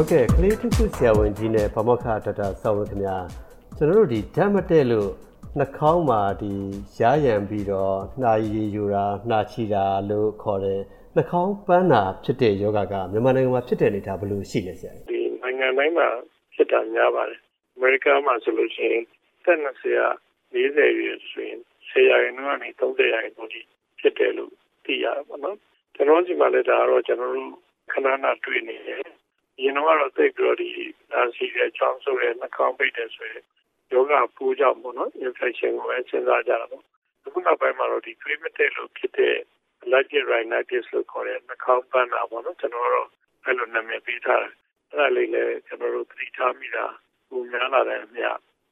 ဟုတ်ကဲ့ကလေးတစ်ခုဆရာဝန်ကြီးနဲ့ဗမောက္ခဒေါက်တာဆောင်းဝင်းခင်ဗျာကျွန်တော်တို့ဒီဓာတ်မတည့်လို့နှာခေါင်းမှာဒီရရံပြီးတော့နှာရည်ယူတာနှာချီတာလို့ခေါ်တယ်နှာခေါင်းပန်းတာဖြစ်တဲ့ယောဂကမြန်မာနိုင်ငံမှာဖြစ်တဲ့အနေအထားဘယ်လိုရှိလဲဆရာဒီနိုင်ငံတိုင်းမှာဖြစ်တာများပါတယ်အမေရိကန်မှာဆိုလို့ရှိရင်သက်20ရာ40ရွယ်ဆိုရင်10ရာခိုင်နှုန်းကနေ30ရာခိုင်နှုန်းထိဖြစ်တယ်လို့သိရပါတော့ကျွန်တော်ဒီမှာလည်းဒါတော့ကျွန်တော်တို့ခဏခဏတွေ့နေတယ် ရင်တော့သိပြီးတော့ဒီနာစီရဲ့ချောင်းဆိုရဲ့နှာခေါင်းပိတ်တယ်ဆိုရင်ယောဂပိုးကြောင့်ပေါ့နော် infection ကိုပဲစဉ်းစားကြတာပေါ့အခုနောက်ပိုင်းမှာတော့ဒီ primitive လို့ဖြစ်တဲ့ allergic rhinitis လို့ခေါ်တဲ့နှာခေါင်းပန်းတာပေါ့နော်ကျွန်တော်တို့အဲ့လိုနာမည်ပေးထားတယ်အဲ့ဒါလေးလည်းကျွန်တော်တို့သတိထားမိတာပုံများလာတဲ့အမြ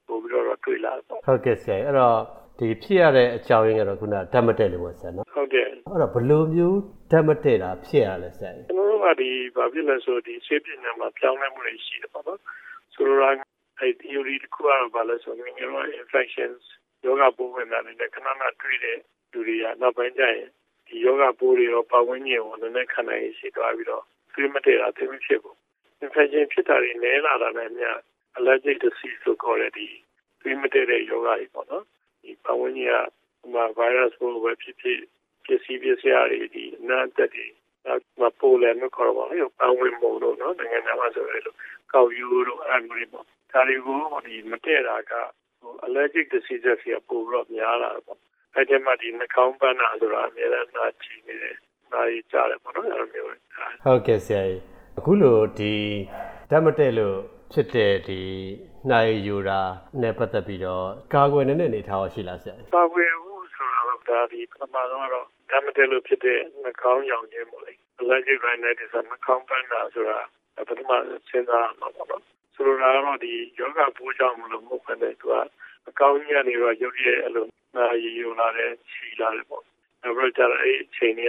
ပို့ပြီးတော့တွေ့လာပေါ့ဟုတ်ကဲ့ဆရာအဲ့တော့ဒီဖြစ်ရတဲ့အကြောင်းရင်းကတော့ခုနဓာတ်မတည့်လို့ပေါ့ဆရာနော်ဟုတ်တယ်အဲ့တော့ဘယ်လိုမျိုးဓာတ်မတည့်တာဖြစ်ရလဲဆရာကျွန်တော်တို့ ကဒီဘာဖြစ်လဲဆိုဒီဆေးပညာမှာပြောင်းလဲမှုတွေရှိတယ်ပေါ့နော်ဆိုတော့အဲ့ theory တခုကတော့ဘာလဲဆိုရင် neural infections ယောဂပိုးဝင်တာနဲ့ခဏခဏတွေ့တဲ့လူတွေကနောက်ပိုင်းကျရင်ဒီယောဂပိုးတွေရောပတ်ဝန်းကျင်ကိုနည်းနည်းခံနိုင်ရှိသွားပြီးတော့သွေးမတည့်တာသိမဖြစ်ဘူး infection ဖြစ်တာတွေနည်းလာတာနဲ့အများ allergic disease လို့ခေါ်တဲ့ဒီသွေးမတည့်တဲ့ယောဂတွေပေါ့နော်ဒီပတ်ဝန်းကျင်ကဟိုမှာ virus ကိုပဲဖြစ်ဖြစ်ပစ္စည်းပစ္စည်းတွေဒီအနာတက်တွေနောက် မှာပိုလန်လို့ခေါ်ပါလို့ပတ်ဝန်းပုံလို့နော်နိုင်ငံသားမှာဆိုရဲလို့ကောက်ယူလို့အဲ့လိုမျိုးပေါ့ဒါတွေကိုဒီမတည့်တာကဟို allergic diseases တွေပိုပြီးတော့များလာတယ်ပေါ့အဲ့ဒီမှာဒီနှာခေါင်းပန်းနာဆိုတာအများအားနာချီနေတယ်နားရီကြားတယ်ပေါ့နော်အဲ့လိုမျိုးဟုတ်ကဲ့ဆရာကြီးအခုလိုဒီဓာတ်မတည့်လို့ဖြစ်တဲ့ဒီနိုင်ယူတာနဲ့ပတ်သက်ပြီးတော့ကာကွယ်နေတဲ့အနေထားရှိလားဆရာကာကွယ်မှုဆိုတာတော့ဒါဒီပထမဆုံးတော့ဓာတ်မတည့်လို့ဖြစ်တဲ့နှာခေါင်းရောင်ခြင်းပေါ့လေ allergic rhinitis နှာခေါင်းပန်းနာဆိုတာပထမစဉ်းစားမှာပေါ့နော်ဆိုလိုတာကတော့ဒီယောဂပိုးကြောင့်မလို့မဟုတ်ဘဲနဲ့သူကအကောင်းကြီးကနေတော့ရုပ်ရည်အဲ့လိုနာရည်ယူလာတဲ့ခြီလာတယ်ပေါ့နောက်ပြီးတော့အဲ့အချိန်တွေ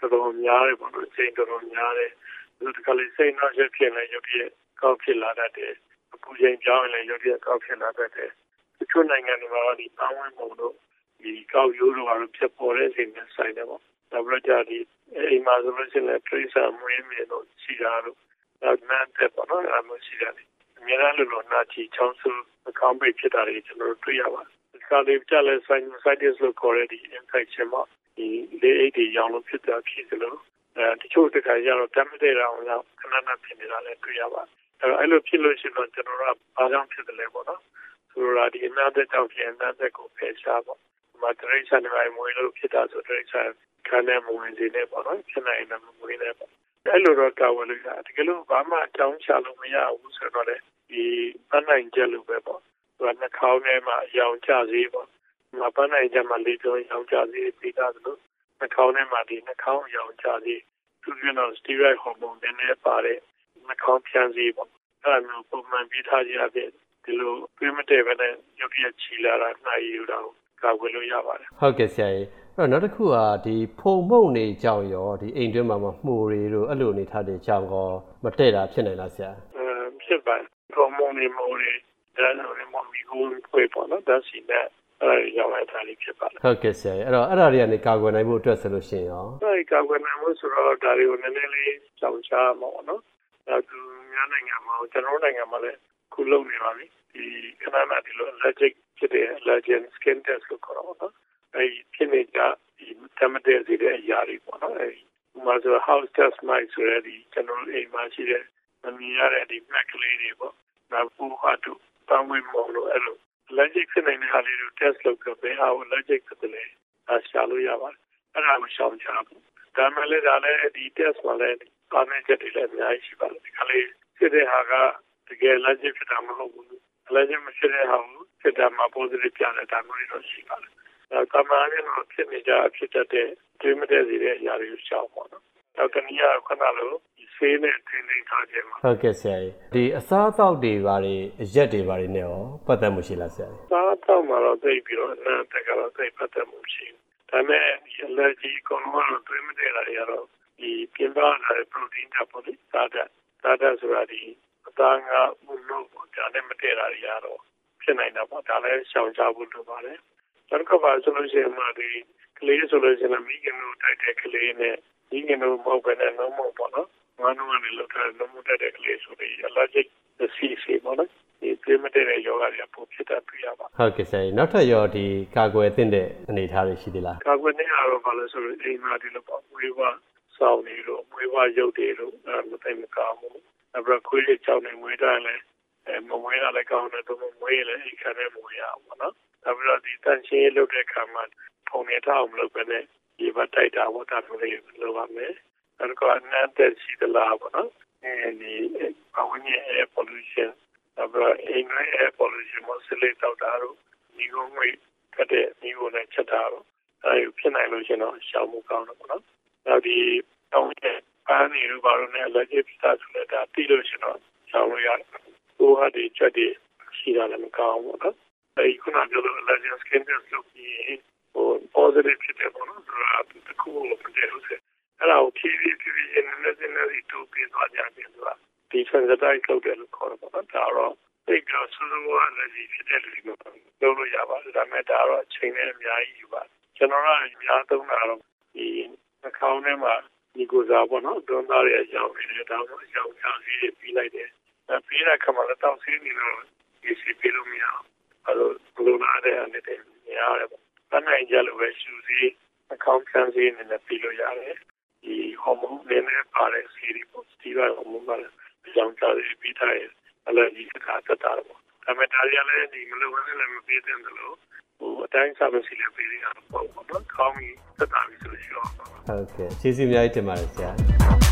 ကတော်တော်များတယ်ပေါ့နော်အချိန်တော်တော်များတယ်ဒီကလေးစိတ်နှောက်ယှက်ဖြစ်နေရုပ်ရည်ကောက်ဖြစ်လာတတ်တယ်အပူချိန်ကြောင်းလည်းရုပ်ရည်ကောက်ဖြစ်လာတတ်တယ်တချို့နိုင်ငံတွေမှာဒီပေါင်းဝင်ပုံတို့ဒီကောက်ရိုးတို့ကတော့ဖြစ်ပေါ်တဲ့အချိန်နဲ့ဆိုင်တယ်ပေါ့ နောက်ပြီးတော့ဒီအိမ်မှာဆိုလို့ရှိရင်လည်း tracer မွေးမြင်လို့ရှိတာတို့နောက်နန်းတဲ့ပေါ့နော်အဲ့လိုရှိတယ်အများအားလို့လို့နာချီချောင်းဆူအကောင့်ပိတ်ဖြစ်တာတွေကျွန်တော်တို့တွေ့ရပါတယ်ဒီကလေးကြလဲ sinusitis လို့ခေါ်တဲ့ဒီ infection မှာဒီလေအိတ်တွေရောင်လို့ဖြစ်တာဖြစ်သလိုအဲတချို့တခါကျတော့တမ်းမတဲ့အောင်လောက်ခဏခဏဖြစ်နေတာလည်းတွေ့ရပါတယ်အဲ့တော့အဲ့လိုဖြစ်လို့ရှိရင်တော့ကျွန်တော်တို့ကဘာကြောင့်ဖြစ်တယ်လဲပေါ့နော်ဆိုတော့ဒီအနာသက်ကြောင့်ဖြစ်အနာသက်ကိုဖယ်ရှားပေါ့ဒီ မှာတရိတ်ဆန်တွေမွေးလို့ဖြစ်တာဆိုတရိတ်ဆန်ခန်းနဲ့မဝင်စေနဲ့ပေါ့နော်ဖြစ်နိုင်တယ်မွေးနဲ့ပေါ့အဲ့လိုတော့တာဝန်လို့ရတကယ်လို့ဘာမှအကြောင်းချလို့မရဘူးဆိုတော့လေဒီပန်းနိုင်ချက်လို့ပဲပေါ့သူကနှာခေါင်းထဲမှာအယောင်ကျစေးပေါ့မပန်းနိုင်ချက်မှာလေပြောအယောင်ကျစေးပြီးသားသလိုနှာခေါင်းထဲမှာဒီနှာခေါင်းအယောင်ကျစေးသူကတော့ steroid hormone နည်းနည်းပါတဲ့နှာခေါင်းဖြန်းစေးပေါ့အဲ့လိုမျိုးပုံမှန်ပြီးထားကြရတဲ့ဒီလိုပြမတဲ့ပဲနဲ့ရုပ်ရည်ချီလာတာနှာရည်ယူတာကို ကာကွယ်လို့ရပါတယ်ဟုတ်ကဲ့ဆရာကြီးအဲ့တော့နောက်တစ်ခုကဒီဖုံမှုန့်နေကြောင်ရောဒီအိမ်တွင်းမှာမှုတွေတို့အဲ့လိုအနေထားတွေကြောင်ကောမတည့်တာဖြစ်နိုင်လားဆရာအဲဖြစ်ပါဖုံမှုန့်နေမှုတွေဒါလိုမျိုးမီကိုဖွေးပေါ့နော်ဒါစီနဲ့အဲ့ဒါရောက်လာတာလေးဖြစ်ပါတယ်ဟုတ်ကဲ့ဆရာအဲ့တော့အဲ့ဒါတွေကနေကာကွယ်နိုင်ဖို့အတွက်ဆိုလို့ရှိရင်ရောအဲ့ဒီကာကွယ်နိုင်ဖို့ဆိုတော့ဒါတွေကိုနည်းနည်းလေးကြောင်ချမှာပေါ့နော်ဒါသူများနိုင်ငံမှာကျွန်တော်နိုင်ငံမှာလည်းခုလုပ်နေပါပြီဒီခဏခဏဒီလို allergic ဖြစ်တဲ့ allergen skin test လို့ခေါ်တော့နော်အဲ့ဖြစ်နေကြဒီတမတဲ့စီတဲ့အရာတွေပေါ့နော်အဲ့ဒီမှာဆို house test mic ဆိုရတဲ့ကျွန်တော်အိမ်မှာရှိတဲ့မမြင်ရတဲ့ဒီ mac ကလေးတွေပေါ့နောက်ပူဟာတို့တောင်းဝင်မော်လို့အဲ့လို allergic ဖြစ်နေတဲ့ဟာလေးတွေ test လုပ်ပြီးဘယ်ဟာ allergic ဖြစ်တယ်လဲအရှာလို့ရပါတယ်အဲ့ဒါကိုရှောင်ချဖို့ဒါမှလည်းဒါလည်းဒီ test မှာလည်းပါနေချက်တွေလည်းအများကြီးရှိပါတယ်ဒီကလေးဖြစ်တဲ့ဟာကတကယ် allergic ဖြစ်တာမဟုတ်ဘူး allergic မဖြစ်တဲ့ဟာကို ဖြစ်တာမှာ positive ပြတဲ့ ဒါမျိုးတွေတော့ရှိပါတယ်ကမ္ဘာနဲ့တော့ဖြစ်နေကြဖြစ်တတ်တဲ့တွေးမတဲ့စီတဲ့အရာတွေကိုရှောင်ပါတော့။နောက်တနည်းအားခဏလို့ဆေးနဲ့ထိန်းသိမ်းထားခြင်းပါဟုတ်ကဲ့ဆရာကြီးဒီအစားအသောက်တွေဘာတွေအရက်တွေဘာတွေနဲ့ရောပတ်သက်မှုရှိလားဆရာကြီးအစားအသောက်မှာတော့သိပြီးတော့အနံ့တက်ကတော့သိပတ်သက်မှုရှိဘူးဒါပေမဲ့ဒီ allergy ကောင်းတော့တွေးမတဲ့တာတွေကတော့ဒီပြင်ပလာတဲ့ protein ဓာတ်ပေါ့လေဓာတ်ဓာတ်ဓာတ်ဆိုတာဒီအသားငါဥလို့ပေါ့ဒါနဲ့မတည့်တာတွေကတော့ ဖြစ်နိုင်တာပေါ့ဒါလည်းရှောင်ကြဖို့လိုပါတယ်နောက်ကပါဆိုလို့ရှိရင်မှဒီကလေးဆိုလို့ရှိရင်မိခင်တို့တိုက်တဲ့ကလေးနဲ့မိခင်တို့မဟုတ်ဘဲနဲ့လုံးမပေါ့နော်မဝမ်းလုံးကနေလောက်ထားတဲ့နှမှုတက်တဲ့ကလေးဆိုပြီးအလာဂျစ်စီစီပေါ့နော်ဒီပြမတဲ့ယောဂတွေကပိုဖြစ်တာတွေ့ရပါဟုတ်ကဲ့ဆရာကြီးနောက်ထပ်ရောဒီကာကွယ်သင့်တဲ့အနေအထားတွေရှိသေးလားကာကွယ်နေရတော့ဘာလဲဆိုတော့အိမ်မှာဒီလိုပေါ့ဝေးဝစောင်းနေလို့ဝေးဝရုပ်တွေလို့အဲမသိမကောင်းဘူးနောက်ပြီးခွေးလေးကြောက်နေမွေးတိုင်းလဲအဲ မမွေးတာလည်းကောင်းတယ်သူမမွေးလည်းအိမ်ခံနဲ့မွေးရအောင်ပေါ့နော်နောက်ပြီးတော့ဒီတန်ရှင်းလုပ်တဲ့ခါမှာဖုန်နေထားအောင်လုပ်ပဲနဲ့ဒီဘက်တိုက်တာဝတ်တာမျိုးလေးလုပ်ပါမယ်နောက်တော့အနက်တက်ရှိသလားပေါ့နော်အဲဒီအဝင်းရဲ့ air pollution နောက်ပြီးတော့အိမ်ရဲ့ air pollution မဆလိတောက်တာတို့ဒီကုန်းငွေကတဲ့ဒီကုန်းနဲ့ချက်တာတို့အဲဒီဖြစ်နိုင်လို့ရှင်တော့ရှောင်မှုကောင်းတယ်ပေါ့နော်နောက်ဒီတောင်းရဲ့ပန်းနေလို့ဘာလို့လဲ allergic ဖြစ်တာဆိုတော့ဒါပြီးလို့ရှင်တော့ရှောင်လို့ရတယ် ဟိုဟာဒီချက်တွေရှိတာလည်းမကောင်းဘူးနော်အဲဒီခုနပြောလို့ allergic skin test လုပ်ပြီးဟို positive ဖြစ်တယ်ပေါ့နော်ဆိုတော့တခုလို့ပြောလို့ဆိုအဲ့ဒါကိုဖြည်းဖြည်းဖြည်းဖြည်းနည်းနည်းနည်းနည်းတူပြီးသွားကြတယ်ဆိုတာဒီ sensitize လုပ်တယ်လို့ခေါ်တယ်ပေါ့နော်ဒါတော့သိကြဆူဆူဝါလည်းဖြစ်တယ်လို့ပြောလို့ရပါတယ်ဒါပေမဲ့ဒါတော့အချိန်နဲ့အများကြီးယူပါတယ်ကျွန်တော်ကအများသုံးတာတော့ဒီအကောင့်ထဲမှာဒီကိုစားပေါ့နော်ဒွန်းသားရဲ့အကြောင်းတွေဒါမှအကြောင်းများစီးပြီးလိုက်တယ်အဲပြီးတဲ့ခါမှာတော့တောက်စီးနေတော့ဒီစီပြလို့မရအောင်အဲလိုဘလို့လာတဲ့အနေနဲ့ရတယ်ပေါ့အနိုင်ကြလို့ပဲရှူစီးအကောင့်ဖြန်းစီးနေနဲ့ပြီးလို့ရတယ် ဒီဟော်မုန်းတွေနဲ့ပါတဲ့စီးရီပေါ့စတီရိုက်ဟော်မုန်းပါအကြောင်းကြားပြီးထားရင်အလကြီးကတက်တာပေါ့ဒါပေမဲ့ဒါရလည်းဒီမလိုဝဲလည်းမပေးတဲ့လို့ဟိုအတိုင်းစားမရှိလည်းပေးရတာပေါ့ပေါ့နော်ကောင်းပြီသက်သာပြီဆိုလို့ရှိတော့ဟုတ်ကဲ့ကျေးဇူးအများကြီးတင်ပါတယ်ဆရာ